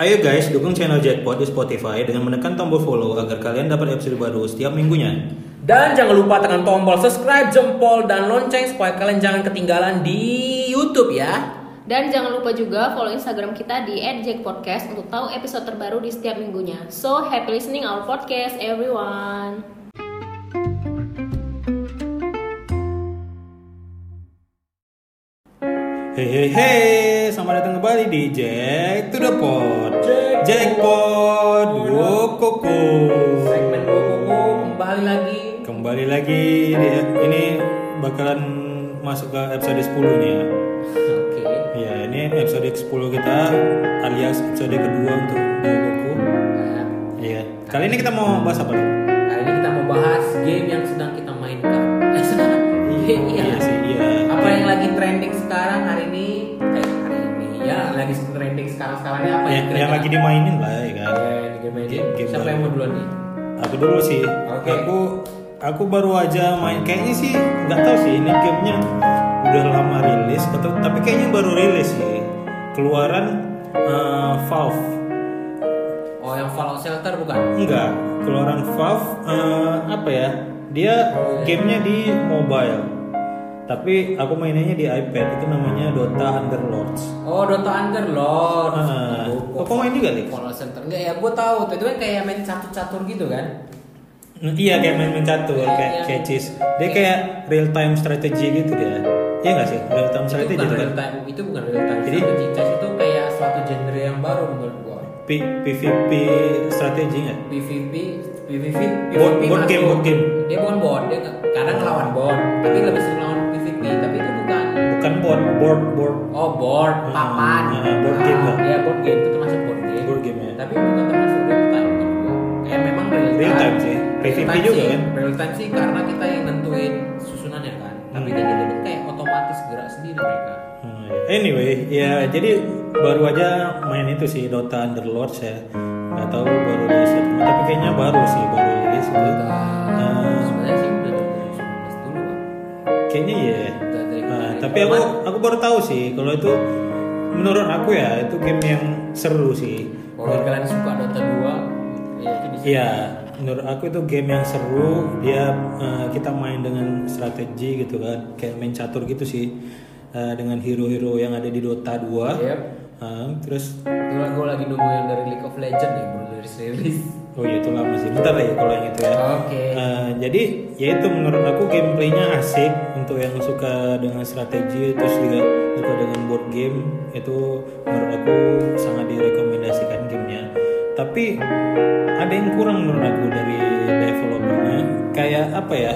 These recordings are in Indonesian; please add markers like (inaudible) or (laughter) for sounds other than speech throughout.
Ayo guys, dukung channel Jackpot di Spotify dengan menekan tombol follow agar kalian dapat episode baru setiap minggunya. Dan jangan lupa tekan tombol subscribe, jempol, dan lonceng supaya kalian jangan ketinggalan di YouTube ya. Dan jangan lupa juga follow Instagram kita di @jackpodcast untuk tahu episode terbaru di setiap minggunya. So, happy listening our podcast everyone. Hei hei, selamat datang kembali di Jack to the Pot. Jackpot Wokoko. Segmen Bobo kembali lagi. Kembali lagi dia ini bakalan masuk ke episode 10 nih ya. Oke. Ya, ini episode 10 kita alias episode kedua untuk Wokoko. Nah, Iya. Kali ini kita mau bahas apa nih? hari ini kita mau bahas game yang sedang kita mainkan. Eh, sedang. Iya. Iya iya. Trending sekarang sekarangnya apa yang, yang yang lagi dimainin lah ya kan. Ya, yang. Game- game Siapa yang mau duluan nih? Aku dulu sih. Oke. Aku aku baru aja main kayaknya sih nggak tahu sih ini gamenya udah lama rilis atau tapi kayaknya baru rilis sih. Keluaran eh, Valve. Oh, yang Fallout Shelter bukan? Enggak, keluaran Valve eh, apa ya? Dia gamenya di mobile. Tapi aku mainnya di iPad itu namanya Dota Underlords. Oh, Dota Underlord. Ah, Oh, kok main juga, Lik? Fallout Shelter. Enggak ya, gue tahu. Itu kan kayak main catur-catur gitu kan? Nah, Iya kayak main-main catur Kayak kayak yang- kayak cheese. Dia kayak real time strategy gitu dia. Iya nggak sih? Real time itu strategy bukan itu kan. real time, itu bukan real time Jadi- strategy. Chess itu kayak suatu genre yang baru menurut gue. P- PVP strategi nggak? PVP, PVP, Board- PVP board game, masuk. board game. Dia bukan bot, dia kadang ngelawan bot, tapi lebih sering lawan PVP. Tapi itu bukan. Bukan board, board, board, Oh board, Ah, papan. ah, board game lah. Iya board game itu termasuk board game. board game ya. Tapi bukan termasuk real time. Kayak memang real time. Real time sih. Real time juga sih. kan? Real time sih karena kita yang nentuin susunannya kan. Tapi Hmm. ini tuh kayak otomatis gerak sendiri mereka. Hmm, Anyway, ya jadi baru aja main itu sih Dota Underlords ya. Nggak tahu baru rilis enggak, tapi kayaknya baru sih baru rilis itu. Eh, kayaknya iya. Dari Nah, tapi aku aku baru tahu sih kalau itu menurut aku ya itu game yang seru sih. Kalau kalian suka Dota 2 ya itu bisa. Iya, menurut aku itu game yang seru. Dia eh, kita main dengan strategi gitu kan, kayak main catur gitu sih. Eh, dengan hero-hero yang ada di Dota 2. Yep. Eh, terus gue lagi nunggu yang dari League of Legends ya belum rilis rilis. Oh iya itu lama sih. Bentar ya kalau yang itu ya. Oke. Eh, jadi ya itu menurut aku gameplaynya asik untuk yang suka dengan strategi terus juga suka dengan board game itu menurut aku sangat direkomendasikan gamenya. Tapi ada yang kurang menurut aku dari developernya. Kayak apa ya?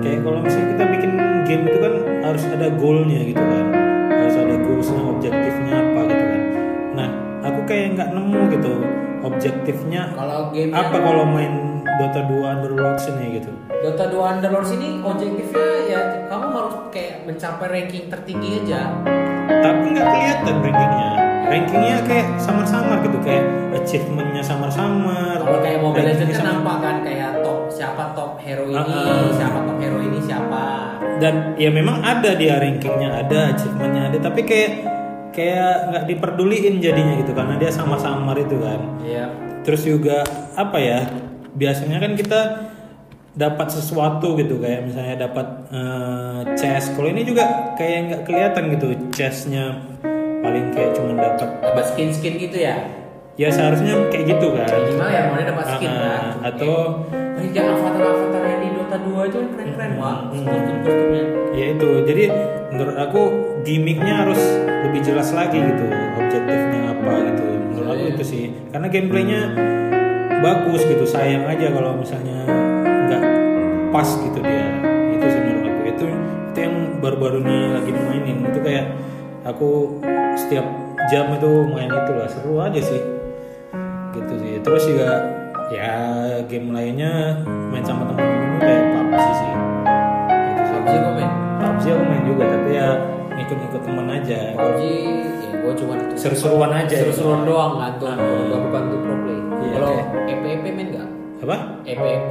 Kayak kalau misalnya kita bikin game itu kan harus ada goalnya gitu kan, harus ada goalsnya, objektifnya apa gitu kan. Nah, aku kayak nggak nemu gitu objektifnya Kalau game apa yang- kalau main Dota 2 Underlords ini gitu Dota 2 Underlords ini objektifnya ya kamu harus kayak mencapai ranking tertinggi aja. tapi nggak kelihatan rankingnya rankingnya kayak samar-samar gitu kayak achievementnya samar-samar Kalau kayak Mobile Legends kan nampak kan kayak top siapa top hero ini, Ah, ah. siapa top hero ini siapa. dan ya memang ada dia rankingnya ada achievementnya ada tapi kayak kayak nggak diperduliin jadinya gitu karena dia samar-samar itu kan Iya. terus juga apa ya biasanya kan kita dapat sesuatu gitu kayak misalnya dapat eh, chest kalau ini juga kayak nggak kelihatan gitu chestnya paling kayak cuma dapat Dapat skin-skin gitu ya. ya seharusnya kayak gitu kan Minimal ya mau dapat skin Ah, kan. atau Kayak yang avatar-avatar yang 2 itu kan keren-keren wah. Hmm. Kostum-kostumnya. ya itu jadi menurut aku gimmicknya harus lebih jelas lagi gitu objektifnya apa gitu menurut aku Iya. itu sih karena gameplaynya bagus gitu sayang aja kalau misalnya nggak pas gitu dia itu sih menurut aku itu itu yang baru-baru ini lagi dimainin itu kayak aku setiap jam itu main itu lah seru aja sih gitu sih terus juga ya game lainnya main sama teman-teman PUBG aku main juga tapi ya ngikut-ngikut teman aja PUBG ya gue cuma seru-seruan aja Seru-seruan doang kan tuh. Ah. Gak bantu pro play. Iya, Kalau kayak- EPP main gak? apa EPP.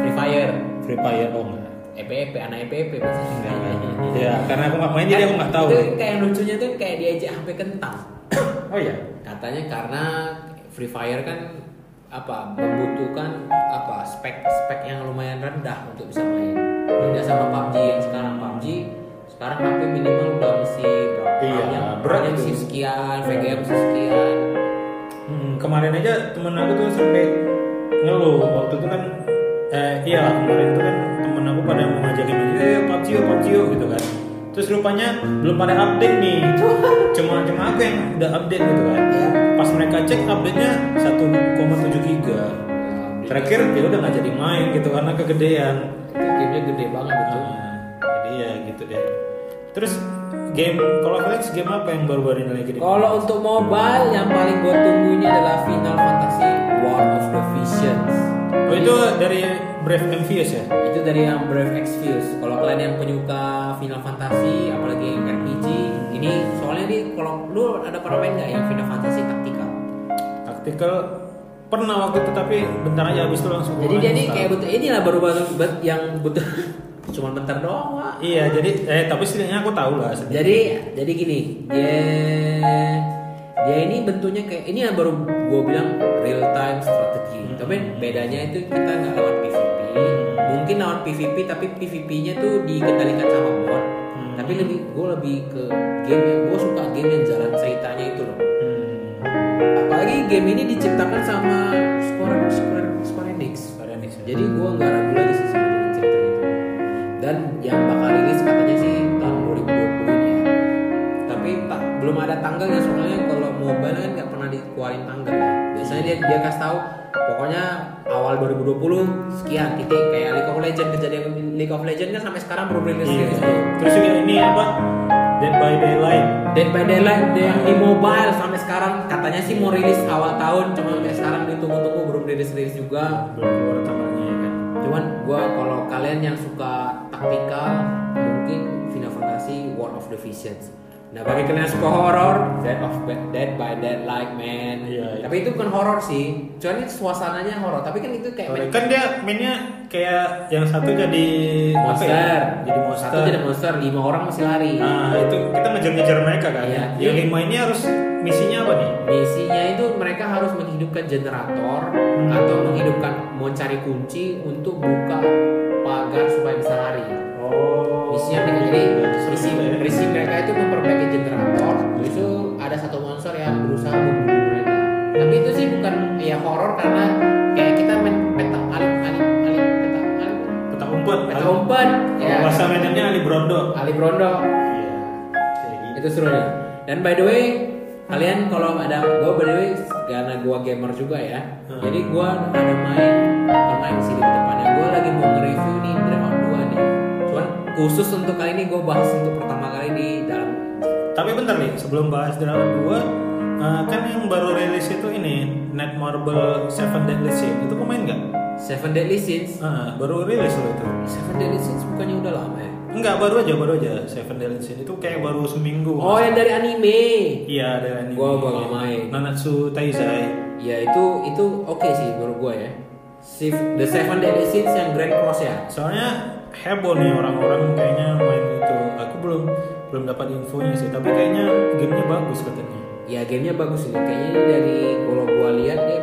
Free Fire. Free Fire oh enggak EPP anak EPP pasti. Enggak, enggak. ya karena aku nggak main jadi aku nggak tahu Itu kayak lucunya tuh kayak diajak HP kentang. (coughs) oh ya Kata Katanya karena Free Fire kan apa membutuhkan apa spek spek yang lumayan rendah untuk bisa main. Beda sama PUBG yang sekarang PUBG sekarang HP minimal udah mesti berapa? Iya, yang berat yang mesti sekian, VGA mesti sekian. Hmm, kemarin aja temen aku tuh sampai ngeluh. Waktu itu kan eh iya lah, kemarin itu kan temen aku pada mau ngajakin aja eh PUBG yuk PUBG yuk gitu kan. Terus rupanya belum pada update nih. (laughs) Cuma cuma aku yang udah update gitu kan. Ya. pas mereka cek update nya 1,7 giga. Terakhir ya udah nggak jadi main gitu karena kegedean. Gamenya gede banget betul. Nah, jadi ya gitu deh terus game kalau Flex game apa yang baru-baru ini lagi Kalau untuk mobile yang paling gue tunggu ini adalah Final Fantasy War of the Visions. oh itu dari Brave Envious ya Itu dari yang Brave Exvius. Kalau kalian yang penyuka Final Fantasy, apalagi yang RPG, ini soalnya di kalau lu ada pernah main nggak yang Final Fantasy Tactical? Tactical pernah waktu itu tapi bentar aja habis itu langsung Jadi gua dia nih uninstall. kayak betul ini lah baru-baru bet- yang betul (laughs) cuma bentar doang Wak. Iya, jadi eh tapi setidaknya aku tahu lah. sedikit. Jadi jadi gini, dia dia ini bentuknya kayak ini yang baru gue bilang real time strategy. Hmm. Tapi bedanya itu kita nggak lawan PVP. Mungkin lawan PVP tapi PVP-nya tuh dikendalikan sama bot. Hmm. Tapi lebih gue lebih ke game yang gue suka game yang jalan ceritanya itu loh. Apalagi game ini diciptakan sama Square Square Square Enix. Square Enix, ya. Jadi gue nggak ragu lagi sih sama ceritanya itu. Dan yang bakal rilis katanya sih tahun 2020 ini ya. Tapi tak belum ada tanggalnya soalnya kalau mobile kan nggak pernah dikeluarin tanggal ya. Biasanya dia dia kasih tahu pokoknya awal 2020 sekian titik kayak League of Legends kejadian League of Legends kan sampai sekarang belum rilis Iya. Terus juga ini apa? Dead by Daylight. Dead by Daylight dia yang di mobile sampai sekarang katanya sih mau rilis awal tahun cuma sampai sekarang ditunggu-tunggu belum rilis rilis juga. Belum keluar tanggalnya ya kan. Cuman gua kalau kalian yang suka taktikal mungkin Final Fantasy War of the Visions. Nah bagi kalian yang suka horror, Dead of Dead by Deadlight man. Iya, iya. Tapi itu bukan horror sih. Cuman ini suasananya horror. Tapi kan itu kayak main Kan dia mainnya kayak yang satu jadi apa monster. ya? Jadi monster. Satu jadi monster, lima orang masih lari. Nah, itu kita ngejar-ngejar mereka kan. Iya. Yang Iya. lima ini harus misinya apa nih? Misinya itu mereka harus menghidupkan generator Hmm. atau menghidupkan mencari kunci untuk buka pagar supaya bisa lari. Oh. Misinya mereka jadi misi, ya. misi mereka itu memperbaiki generator. Terus itu ada satu monster yang berusaha membunuh mereka. Tapi itu sih bukan ya horor karena kayak kita main peta alip alip alip peta alip Peta umpet. peta umpet ya. Bahasa mainannya Ali Brondo. Ali Brondo Iya. Gitu. itu seru nih. Dan by the way kalian kalau ada gua by the way karena gua gamer juga ya. Hmm. Jadi gua ada main main sih di depannya. Gua lagi mau nge-review nih Dragon 2 nih. Cuman khusus untuk kali ini gua bahas untuk pertama kali di dalam Tapi bentar nih, sebelum bahas Dragon 2 eh, kan yang baru rilis itu ini Netmarble Seven Deadly Sins itu pemain nggak? Seven Deadly Sins. Ah, baru rilis loh itu. Seven Deadly Sins bukannya udah lama ya? Enggak, baru aja, baru aja Seven Deadly Sins itu kayak baru seminggu. Oh yang dari anime. Iya, ada anime. Gua- gua nggak main. Nanatsu Taizai. Ya itu itu oke sih menurut gua ya. The Seven Deadly Sins yang Grand Cross ya. Soalnya heboh nih orang-orang kayaknya main itu. Aku belum belum dapat infonya sih, tapi kayaknya gamenya bagus katanya. Ya gamenya bagus ini. Kayaknya dari kalau gua lihat dia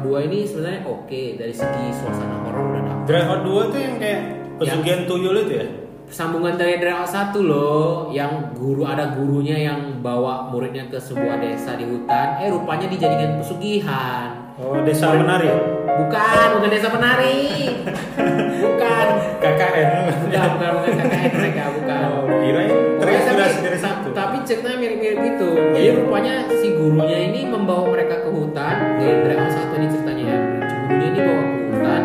Dreadnought 2 ini sebenarnya oke dari segi suasana horor udah dapet. Dragon 2 tuh yang kayak pesugihan tuyul itu ya? sambungan dari Dragon 1 loh yang guru ada gurunya yang bawa muridnya ke sebuah desa di hutan eh rupanya dijadikan pesugihan Oh, desa menari. bukan bukan desa penari (laughs) bukan KKN. bukan bukan bukan KKN mereka bukan Oh, kirain Tapi- dari satu. tapi ceritanya mirip-mirip gitu. Jadi rupanya si gurunya ini membawa mereka ke hutan. Dari Dragon 1 ini ceritanya. Ya gurunya ini dibawa ke hutan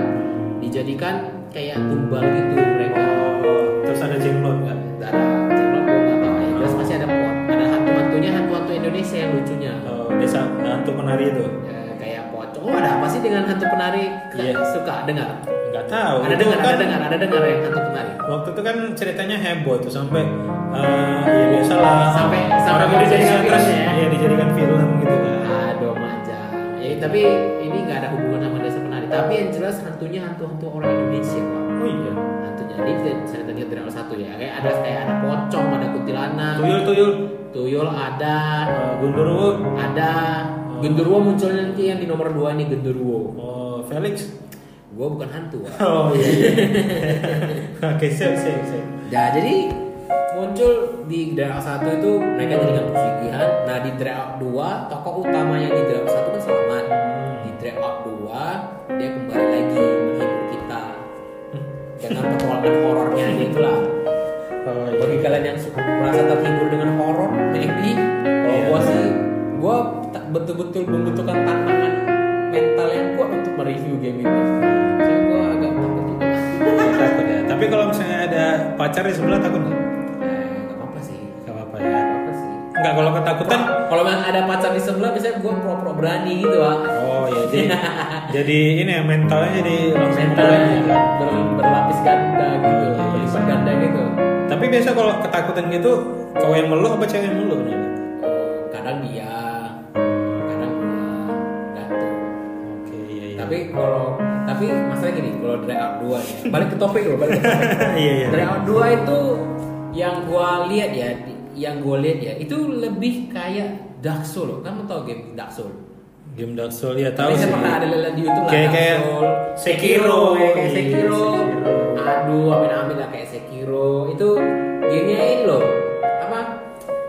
dijadikan kayak tumbal gitu mereka. Oh, terus ada jenglot nggak? ada jenglot gua nggak tahu ya jelas masih ada pot ada hantu-hantunya hantu-hantu Indonesia yang lucunya. Oh, desa hantu penari itu. Ya, oh ada apa sih dengan hantu penari Iya. suka dengar Nggak tahu. ada dengar ada kan dengar ada dengar yang hantu penari Waktu itu kan ceritanya heboh tuh sampai eh, ya biasa lah Sampai- sampai orang dijadikan terus film ya? iya, dijadikan film gitu kan. aduh manja ya tapi ini nggak ada hubungan sama desa penari tapi yang jelas hantunya hantu-hantu orang Indonesia Pak. Oh iya. hantunya ini ceritanya tidak satu ya kayak ada kayak ada pocong ada kuntilanak Tuyul tuyul. tuyul ada Eh, Gundurwo. ada genderuwo muncul nanti yang di nomor dua ini genderuwo Oh, Felix. gua bukan hantu Wak. Oh iya. iya. (laughs) Oke, siap siap siap. Ya, jadi muncul di Dragon satu itu mereka jadikan pesugihan. Nah di Dragon 2 tokoh utamanya di Dragon satu kan selamat. Di Dragon 2 dia kembali lagi menghibur kita dengan petualangan horornya itulah. Oh Bagi iya. kalian yang suka merasa terhibur dengan horor, maybe kalau Iya. gua sih gua betul-betul membutuhkan tantangan mental yang kuat untuk mereview game itu. Gua agak takut juga. Takut ya. Tapi kalau misalnya ada pacar di sebelah takut nggak? Eh, gak apa-apa sih. Gak apa-apa ya. apa-apa sih. Enggak kalau ketakutan. Kalau memang ada pacar di sebelah, biasanya gue pro-pro berani gitu bang. Oh iya. Jadi (laughs) jadi ini ya mentalnya jadi langsung Mentalnya ya. ber, berlapis ganda gitu, Oh, iya. berlipat ganda gitu. Tapi biasa kalau ketakutan gitu, cowok yang meluk apa cewek yang meluk? Oh, kadang dia, Tapi kalau tapi masalah gini, kalau Drag Out 2 ya, balik ke topik dulu, balik ke topik. (laughs) Iya, iya. Drag Out 2 itu yang gua lihat ya, yang gua lihat ya, itu lebih kayak Dark Soul. Kamu tau game Dark Soul? game Dark Souls ya tahu sih. saya pernah ada di YouTube Kayak- kayak Soul. Sekiro. kayak, Iya, Sekiro. Aduh, amin-amin lah kayak Sekiro. Itu gamenya ini loh.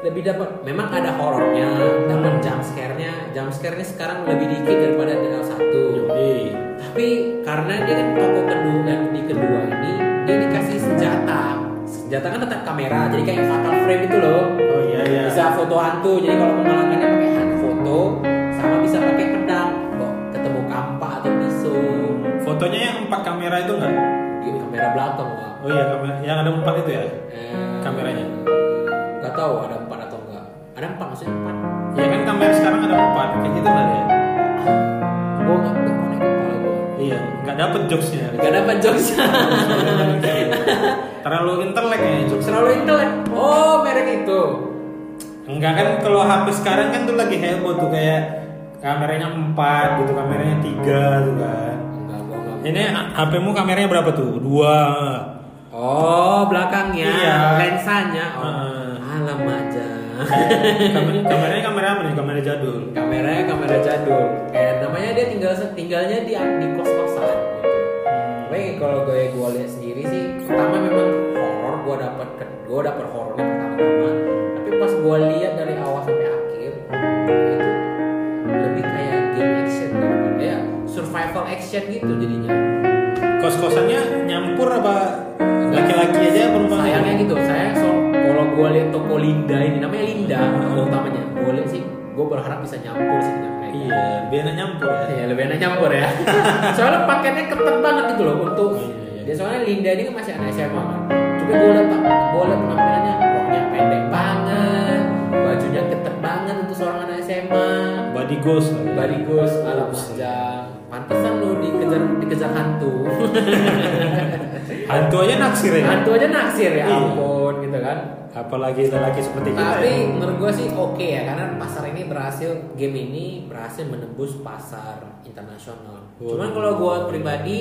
Lebih dapat memang ada horornya, dapat jump scare-nya. Jump scare-nya sekarang lebih dikit daripada 1. Yoi. Tapi karena dia kan toko kedua yang di kedua ini dia dikasih senjata. Senjata kan tetap kamera, jadi kayak fatal frame itu loh Oh iya iya. bisa foto hantu jadi kalau mengalahkannya pakai hand foto sama bisa pakai pedang kok ketemu kampak atau pisau Fotonya yang empat kamera itu enggak? di kamera belakang Oh iya kamera yang ada empat itu ya? eh, Kameranya? nggak tahu ada empat ada empat maksudnya empat Ya kan kamera sekarang ada empat kayak gitu lah ya. gua nggak nggak connect kepala gua Iya, nggak dapet jokesnya. nggak dapat jokes (laughs) Terlalu intelek ya jokes. selalu intelek oh merek itu Enggak kan kalau HP sekarang kan tuh lagi heboh tuh kayak kameranya empat gitu, kameranya tiga tuh kan. enggak Ini HP-mu kameranya berapa tuh? Dua. oh belakangnya Iya. lensanya oh Heeh. alam aja Kamer- kameranya kamera apa nih? Kamera jadul. kameranya kamera jadul. Kayak namanya dia tinggal tinggalnya di di kos kosan gitu tapi kalau gue gue lihat sendiri sih pertama memang horor gue dapat gue dapat horornya pertama-tama. Tapi pas gue lihat dari awal sampai akhir itu lebih kayak game action daripada ya survival action gitu jadinya. Kos-kosannya nyampur apa laki-laki aja perempuan? sayangnya gitu. Saya gue lihat toko Linda ini namanya Linda toko utamanya gue lihat sih gue berharap bisa nyampur sih dengan mereka Iya, biar enak nyampur ya. Ya lebih enak nyampur ya. (laughs) soalnya paketnya ketat banget gitu loh untuk Iya, iya. dia soalnya Linda ini kan masih anak SMA kan. Coba gue lihat gue lihat penampilannya roknya pendek banget, bajunya ketat banget untuk seorang anak SMA. Body ghost. Body goes ala panjang. Pantesan lu dikejar dikejar hantu. (laughs) Hantu aja naksir ya. hantu aja naksir ya Iya. ampun gitu kan. Apalagi lelaki seperti kita. Tapi ya. menurut gue sih oke ya karena pasar ini berhasil game ini berhasil menembus pasar internasional. Oh. Cuman kalau gue pribadi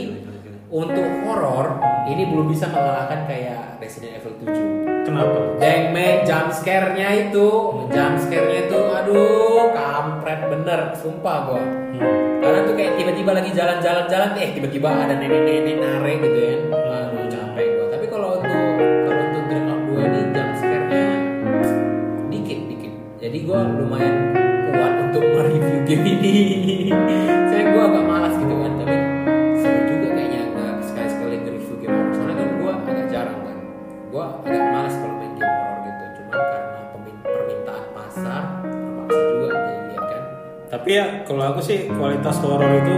untuk horor ini belum bisa mengalahkan kayak Resident Evil 7. Kenapa? Dengme jump scare-nya itu, jump scare-nya itu aduh kampret bener, sumpah gue. Hmm. Karena tuh kayak tiba-tiba lagi jalan-jalan-jalan eh tiba-tiba ada nenek-nenek narik gitu ya. Aduh capek gua. Tapi kalau untuk kalau untuk Dragon Out 2 ini jump scare-nya dikit dikit. Jadi gua lumayan kuat untuk (laughs) mereview game ini. Tapi ya kalau aku sih kualitas horor itu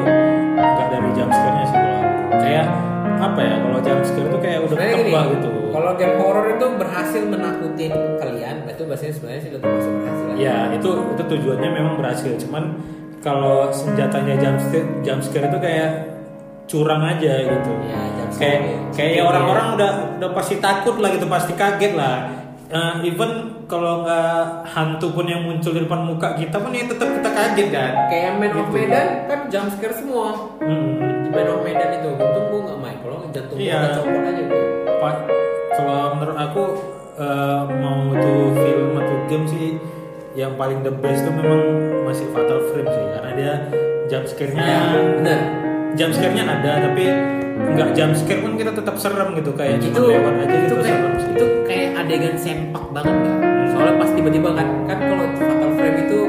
nggak dari jump scare-nya sih kalau aku. Kayak apa ya? Kalau jump scare itu kayak udah Sebenarnya gini, tebak gitu. kalau game horror itu berhasil menakutin kalian, itu biasanya sebenarnya sudah termasuk berhasil. Ya itu itu tujuannya memang berhasil. Cuman kalau senjatanya jump scare, jump scare itu kayak curang aja gitu. Ya, jump scare. kayak kayak orang-orang ya. udah udah pasti takut lah gitu, pasti kaget lah. Eh, even kalau nggak hantu pun yang muncul di depan muka kita pun ya tetap kita kaget kan. Kayak Man of Gitu. Medan kan jump scare semua. Hmm. Di Man of Medan itu, untung gua nggak main. Kalau jantung gua Iya. copot aja gitu. Pak, kalau menurut aku eh, mau itu film atau game sih yang paling the best tuh memang masih Fatal Frame sih karena dia jump scare-nya Ya, benar. jump scare-nya ada tapi nggak jump scare pun kita tetap serem gitu kayak itu cuma lewat aja itu gitu kayak serem sih. itu kayak adegan sempak banget kan soalnya pas tiba-tiba kan kan kalau fatal frame itu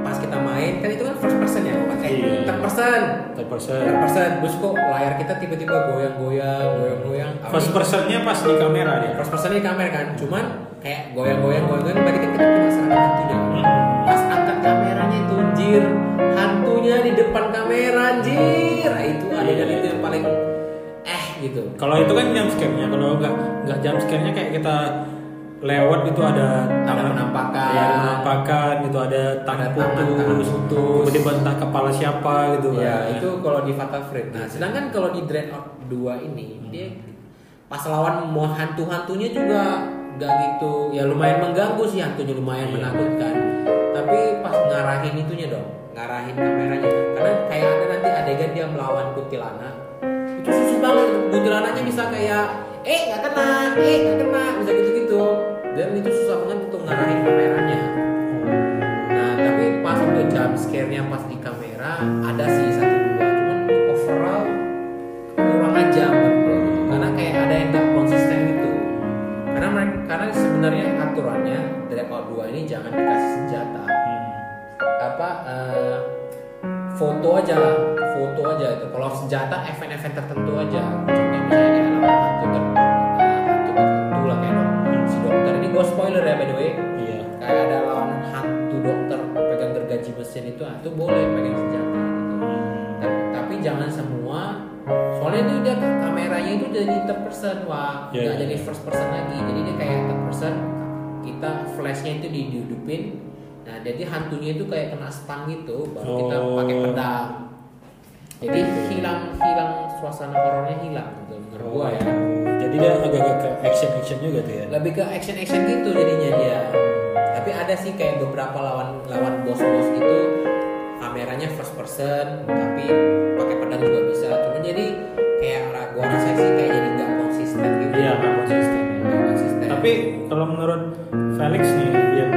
pas kita main kan itu kan first person ya pakai Iya. third person Third person. third person terus kok layar kita tiba-tiba goyang-goyang goyang-goyang First nih? personnya pas di kamera dia. first person ini kamera kan cuman kayak goyang-goyang goyang-goyang berarti kan kita penasaran hantunya Hmm. pas angkat kameranya itu anjir hantunya di depan kamera anjir Nah, itu adegan Iya. itu yang paling eh gitu Kalau itu kan jump scare-nya, kalau nggak nggak jump scare-nya kayak kita lewat itu ada Ada penampakan. ya, penampakan gitu, ada tangan tangan, tangan putus, putus. tiba-tiba entah kepala siapa gitu Ya kan. itu kalau di Fatal Frame. Nah sedangkan kalau di Dreadnought 2 ini dia pas lawan mau hantu-hantunya juga gak gitu ya lumayan mengganggu sih hantunya lumayan Iya. menakutkan. Tapi pas ngarahin itunya dong, ngarahin kameranya karena kayak ada nanti adegan dia melawan kuntilanak itu susah banget kuntilanaknya bisa kayak eh nggak kena, eh nggak kena bisa gitu-gitu dan itu susah banget untuk ngarahin kameranya. Nah, tapi pas untuk jump scare-nya pas di kamera ada sih satu dua, cuman untuk overall kurang aja. Karena kayak ada yang gak konsisten gitu. Karena mereka, karena sebenarnya aturannya Dreadnought 2 ini jangan dikasih senjata. Hmm. Apa eh, foto aja, foto aja itu. Kalau senjata event-event tertentu aja. Contoh misalnya kayak lawan hantu ter, hantu tertentu lah kayak dok- si dokter ini gue spoiler ya by the way Iya. kayak ada lawan hantu dokter pegang gergaji mesin itu ah, itu boleh pegang senjata gitu. tapi, tapi jangan semua soalnya itu dia kameranya itu jadi third person wah Iya, nggak iya. jadi first person lagi jadi dia kayak third person kita flashnya itu dihidupin nah jadi hantunya itu kayak kena stun gitu baru kita Oh. pakai pedang jadi hilang hilang suasana horornya hilang. Gitu menurut gua ya. Jadi dia agak-agak ke action action juga tuh ya. lebih ke action action gitu jadinya dia. Tapi ada sih kayak beberapa lawan lawan bos bos gitu. Kameranya first person tapi pakai pedang juga bisa. Cuma jadi kayak gua rasa sih kayak jadi nggak konsisten gitu. Iya, nggak konsisten. Nggak konsisten. Tapi kalau menurut Felix nih yang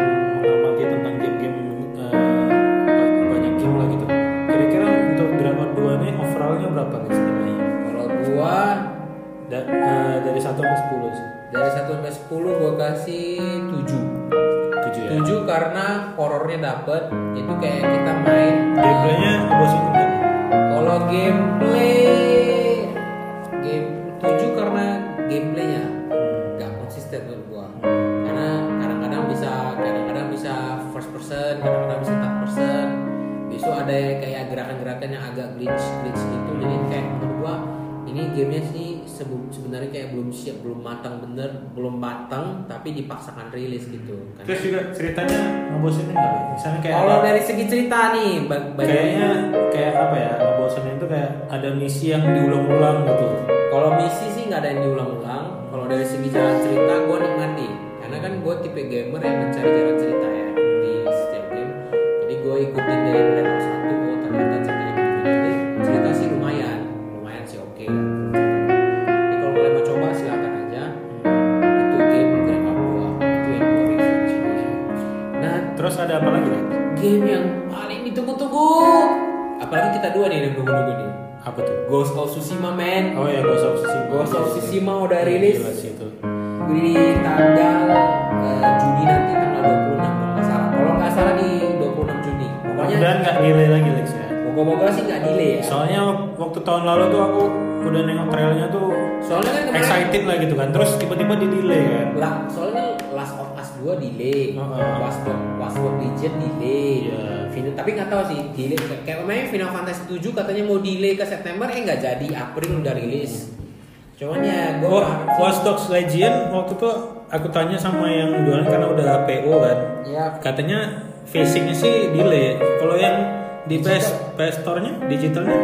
Da- eh, dari 1 sampai 10 sih. dari 1 sampai 10 gua kasih 7 7 ya. 7 karena horornya dapet itu kayak kita main Gameplaynya ngebosenin kan? Kalau gameplay game 7 karena gameplaynya nggak konsisten menurut gua. Karena kadang-kadang bisa kadang-kadang bisa first person, kadang-kadang bisa third person. Besok ada kayak gerakan-gerakan yang agak glitch glitch gitu. Jadi kayak menurut gua ini gamenya sih sebenarnya kayak belum siap, belum matang bener, belum matang tapi dipaksakan rilis gitu. Karena- Terus juga ceritanya ngebosenin nggak? Misalnya kayak kalau ada- dari segi cerita nih, ba- ba- kayaknya kayak apa ya ngebosenin itu kayak ada misi yang diulang-ulang gitu. Kalau misi sih nggak ada yang diulang-ulang. Kalau dari segi jalan cerita, gue nikmati. Karena kan gue tipe gamer yang mencari jalan cerita ya di setiap game. Jadi gue ikutin dari game yang paling ditunggu-tunggu. Apalagi kita dua nih yang tunggu-tunggu nih. Apa tuh? Ghost of Tsushima man. Oh ya Ghost of Tsushima. Ghost of Tsushima udah rilis. Gila sih itu. di tanggal eh, Juni nanti tanggal 26 kalau nggak salah. Kalau nggak salah di 26 Juni. Pokoknya Dan nggak delay lagi Lex ya. moga-moga sih nggak delay ya. Soalnya waktu tahun lalu tuh aku udah nengok trailnya tuh Soalnya kan excited lah gitu kan. Terus tiba-tiba di delay kan. lah, soalnya 2 2 delay, Dogs Watch Dogs Legion delay. Iya. Final, tapi nggak tahu sih delay kayak kemarin Final Fantasy 7 katanya mau delay ke September eh nggak jadi April udah rilis. Cuman ya gue Oh, Watch Dogs Legion waktu itu aku tanya sama yang jualan karena udah PO kan. ya Katanya facingnya sih delay. Kalau yang di Digital. PS PS Store-nya digitalnya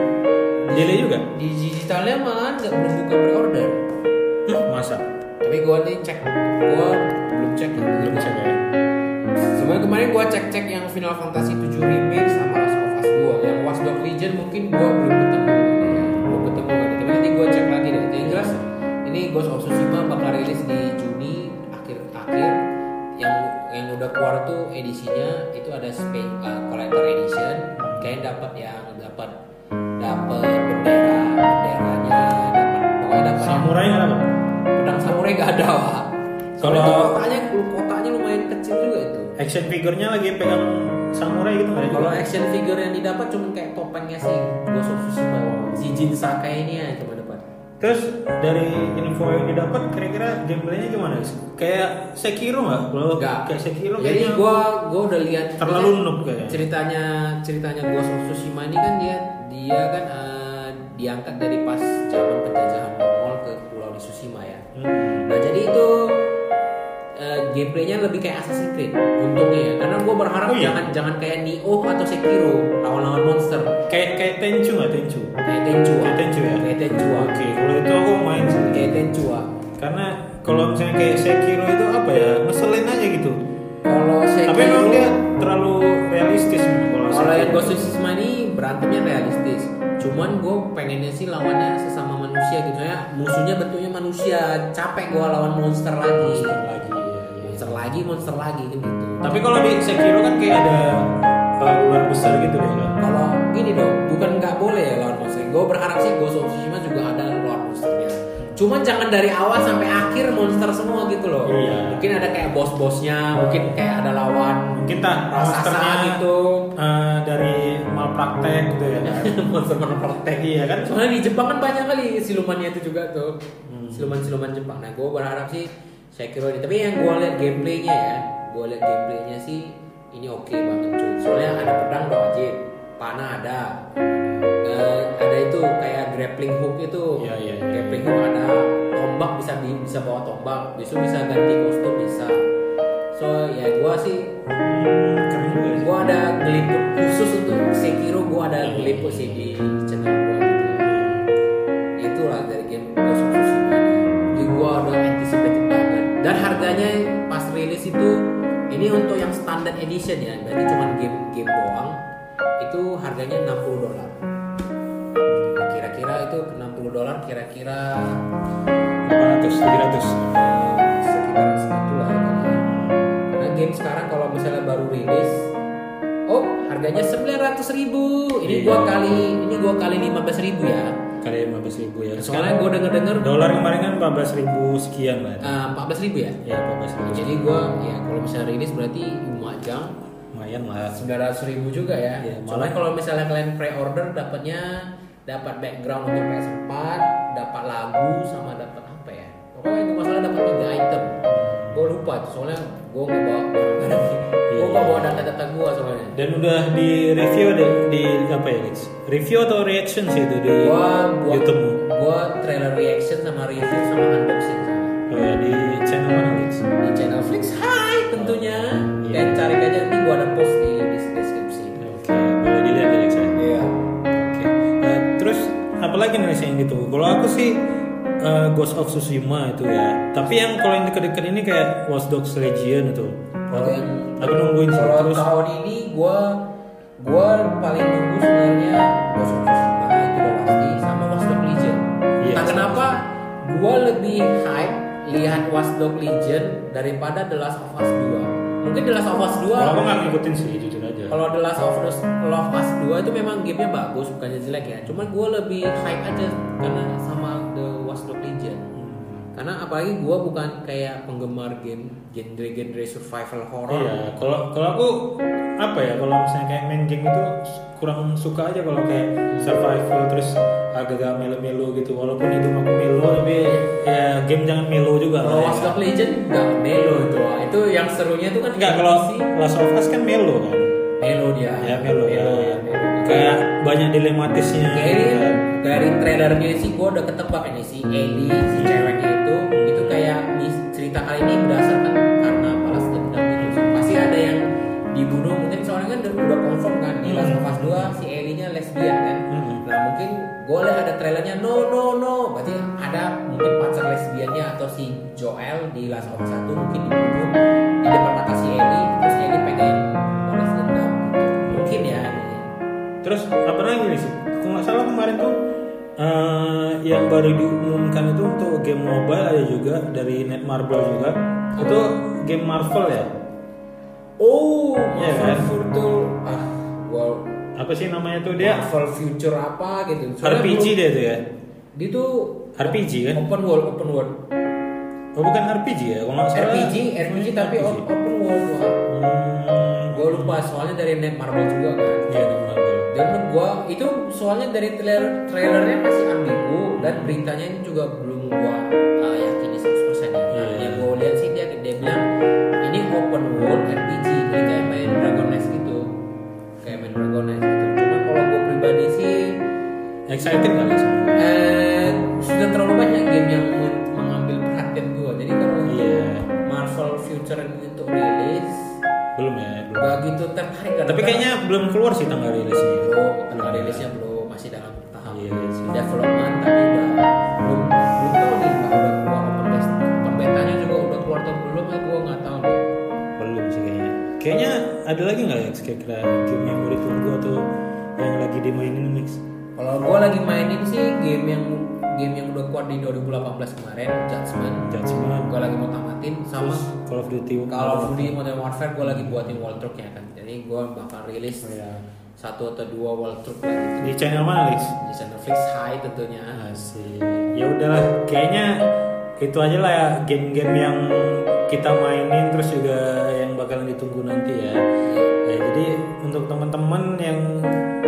delay juga. di digitalnya malah nggak belum buka pre-order. Hmm, masa? Tapi gue nih cek, gue belum cek ya. Belum cek ya. Sebenarnya kemarin gue cek-cek yang Final Fantasy 7 remake sama Last of Us 2 Yang Watch Dogs Legion mungkin gue belum ketemu. Belum ketemu kan Tapi nanti gue cek lagi deh Yang jelas ini Ghost of Tsushima bakal rilis di Juni akhir-akhir yang yang udah keluar tuh edisinya itu ada spe, uh, collector edition kayak dapat yang dapat dapat bendera benderanya dapat pokoknya dapat Samurai dapat? Samurai gak ada Wak. Kalau- kotanya kotanya lumayan kecil juga itu Action figurnya lagi pegang samurai gitu ada? Kalau action figure yang didapat cuma kayak topengnya si Ghost of Tsushima, si Jin Sakai ini ya cuma dapat. Terus dari info yang didapat kira-kira gameplaynya gimana? Kayak Sekiro nggak? Enggak. kayak Sekiro Jadi kayaknya gua gua udah lihat terlalu noob kayaknya. ceritanya ceritanya Ghost of Tsushima ini kan dia dia kan eh, diangkat dari pas zaman penjajahan Mongol ke pulau di Tsushima ya. Hmm. Gameplaynya lebih kayak Assassin's Creed untungnya ya karena gue berharap Oh, iya? jangan jangan kayak Nioh atau Sekiro lawan-lawan monster Kayak kayak Tenchu nggak Tenchu? kayak Tenchu Kayak Tenchu ya? kayak Tenchu Oke, kalau itu aku main sih. kayak Tenchu Karena kalau misalnya kayak Sekiro itu apa ya? Ngeselin aja gitu. kalau Sekiro Tapi memang dia terlalu realistis memang kalau kalau yang. Ghost of Tsushima ini berantemnya realistis cuman gue pengennya sih lawannya sesama manusia gitu ya musuhnya bentuknya manusia capek gue lawan monster lagi Monster lagi. Monster lagi monster lagi kan gitu Tapi kalau di Sekiro kan kayak ada uh, ular besar gitu deh kan. kalau gini dong bukan nggak boleh ya lawan monster gue berharap sih Ghost of Tsushima juga ada lawan monsternya cuman jangan dari awal sampai akhir monster semua gitu loh Iya. mungkin ada kayak bos-bosnya mungkin kayak ada lawan Mungkin tak monsternya gitu uh, dari malpraktek gitu ya. (laughs) monster praktek iya kan? soalnya di Jepang kan banyak kali silumannya itu juga tuh Hmm. siluman-siluman Jepang nah gue berharap sih Sekiro ini. Tapi yang gue lihat gameplaynya ya gue lihat gameplaynya sih ini oke banget cuy. Soalnya ada pedang udah wajib panah ada. Eh, ada itu kayak grappling hook itu. Iya, iya, iya. grappling hook ada. Tombak bisa bi- bisa bawa tombak. Besok bisa ganti kostum bisa. So ya gue sih Hmm, gue ada ngeliput khusus untuk Sekiro. Gue ada ngeliput sih di channel dan harganya pas rilis itu ini untuk yang standard edition ya berarti cuma game game doang itu harganya 60 dolar kira-kira itu 60 dolar kira-kira 800, 700. sekitar segitulah. Karena game sekarang kalau misalnya baru rilis, oh harganya 900 ribu. Ini Iya. gua kali, ini gua kali 15 ribu ya. Kali 15 ribu ya. Soalnya gua denger denger dolar kemarin kan 14 ribu sekian lah. uh, 14 ribu ya. Ya 14 ribu. Jadi gua ya kalau misalnya rilis berarti Lumajang Lumayan lah. 900 ribu juga ya. Iya, Malah kalau misalnya kalian pre-order dapatnya dapat background untuk PS4, dapat lagu sama dapat apa ya? Pokoknya itu masalah dapat tiga item. Gue lupa soalnya gue nggak bawa barang-barang. (laughs) (laughs) Gue Iya. nggak bawa data-data gue soalnya. Dan udah di review deh di apa ya guys? Review atau reaction sih itu di Gue buat YouTube. gue trailer reaction sama review sama unboxing Oh ya di channel mana guys? di channel Flix. Hai tentunya. Iya. Dan cari aja nanti gue ada post di, di deskripsi. Oke, boleh dilihat ya guys ya. Iya. Oke. Eh, terus apalagi nih yang gitu? Kalau aku sih eh, Ghost of Tsushima itu ya. Tapi yang kalau yang deket-deket ini kayak Watch Dogs Legion itu. Kalau yang aku nungguin sih Kalau terus. tahun ini gua gua paling nunggu sebenarnya Ghost of Tsushima itu udah pasti sama Watch Dogs Legion. Iya, Entah kenapa gua lebih hype lihat Watch Dogs Legion daripada The Last of Us 2. Mungkin The Last of Us 2 Kalau nggak ngikutin sih jujur aja. kalau The Last of Us, Love Us 2 itu memang gamenya bagus bukannya jelek ya. Cuman gua lebih hype aja karena sama Karena apalagi gua bukan kayak penggemar game genre-genre survival horror. Iya, kalau kalau aku apa ya kalau misalnya kayak main game itu kurang suka aja kalau kayak survival terus agak-agak melo-melo gitu walaupun itu aku melo tapi ya game jangan melo juga Kalau ya. Dogs Legend nggak melo itu. Itu yang serunya tuh kan enggak kalau Last of Us kan melo kan melo dia. ya melo ya ya. melo. kayak banyak dilematisnya Kayak gitu ini kan. dari trailernya sih gue udah ketebak ini si Ellie si ceweknya trailernya no no no. Berarti ada mungkin pacar lesbiannya atau si Joel di Last of Us 1 mungkin dibunuh di depan mata si Ellie terus Ellie pengen balas dendam. Gitu. mungkin ya terus apa lagi nih sih kalau nggak salah kemarin tuh eh, yang baru diumumkan itu untuk game mobile ada juga dari Netmarble juga. Itu game Marvel ya? Oh, Iya Marvel kan? Future ah, gua apa sih namanya tuh dia Marvel Future apa gitu. Soalnya RPG belum- dia tuh ya Dia tuh RPG kan open world, open world. oh bukan RPG ya kalau nggak salah RPG, RPG tapi RPG. open world gua. hmm, Gua lupa soalnya dari Net Marvel juga kan. iya Netmarble Dan gua itu soalnya dari trailer trailernya masih ambigu dan beritanya ini juga belum gua uh, yakini 100% Nest gitu. Cuma kalau gua pribadi sih excited kali sama gue eh sudah terlalu banyak game yang men- mengambil perhatian gua. Jadi kalau Iya. Marvel Future untuk rilis belum ya belum gak gitu tertarik tapi kayaknya belum keluar sih tanggal rilisnya belum tanggal rilisnya belum masih dalam tahap Iya, sih. development ada lagi nggak ya kira-kira game yang mau ditunggu atau yang lagi dimainin mix? Kalau gua lagi mainin sih game yang game yang udah keluar di 2018 kemarin Judgment. Judgment. Gua lagi mau tamatin sama terus Call of Duty kalau Duty Modern Warfare gua lagi buatin walkthrough-nya kan. Jadi gua bakal rilis Oh, ya. satu atau dua walkthrough lah gitu di channel mana Lex? di Netflix High tentunya. Asik. Ya udahlah, kayaknya itu aja lah ya game-game yang kita mainin terus juga yang bakalan ditunggu nanti ya. Ya, jadi untuk teman-teman yang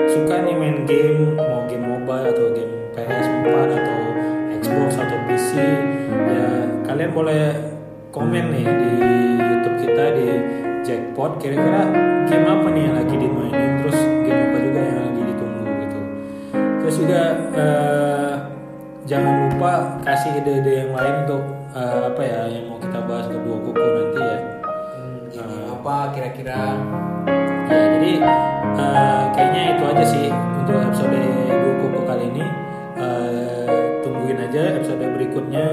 suka nih main game, mau game mobile atau game PS4 atau Xbox atau PC, ya kalian boleh komen nih di YouTube kita di Jackpot kira-kira game apa nih yang lagi dimainin terus game apa juga yang lagi ditunggu gitu. Terus juga eh, jangan lupa kasih ide-ide yang lain untuk eh, apa ya yang mau kita bahas kedua kuku nanti ya. Hmm, game apa kira-kira Ya jadi eh, kayaknya itu aja sih untuk episode dua kuku kali ini. Eh, tungguin aja episode berikutnya.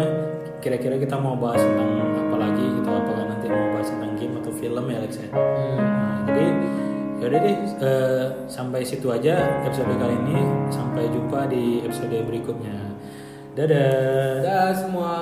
Kira-kira kita mau bahas tentang apa lagi gitu apakah nanti mau bahas tentang game atau film ya Alex ya. hmm, Nah, jadi yaudah deh eh, sampai situ aja episode kali ini sampai jumpa di episode berikutnya Dadah. Dadah semua.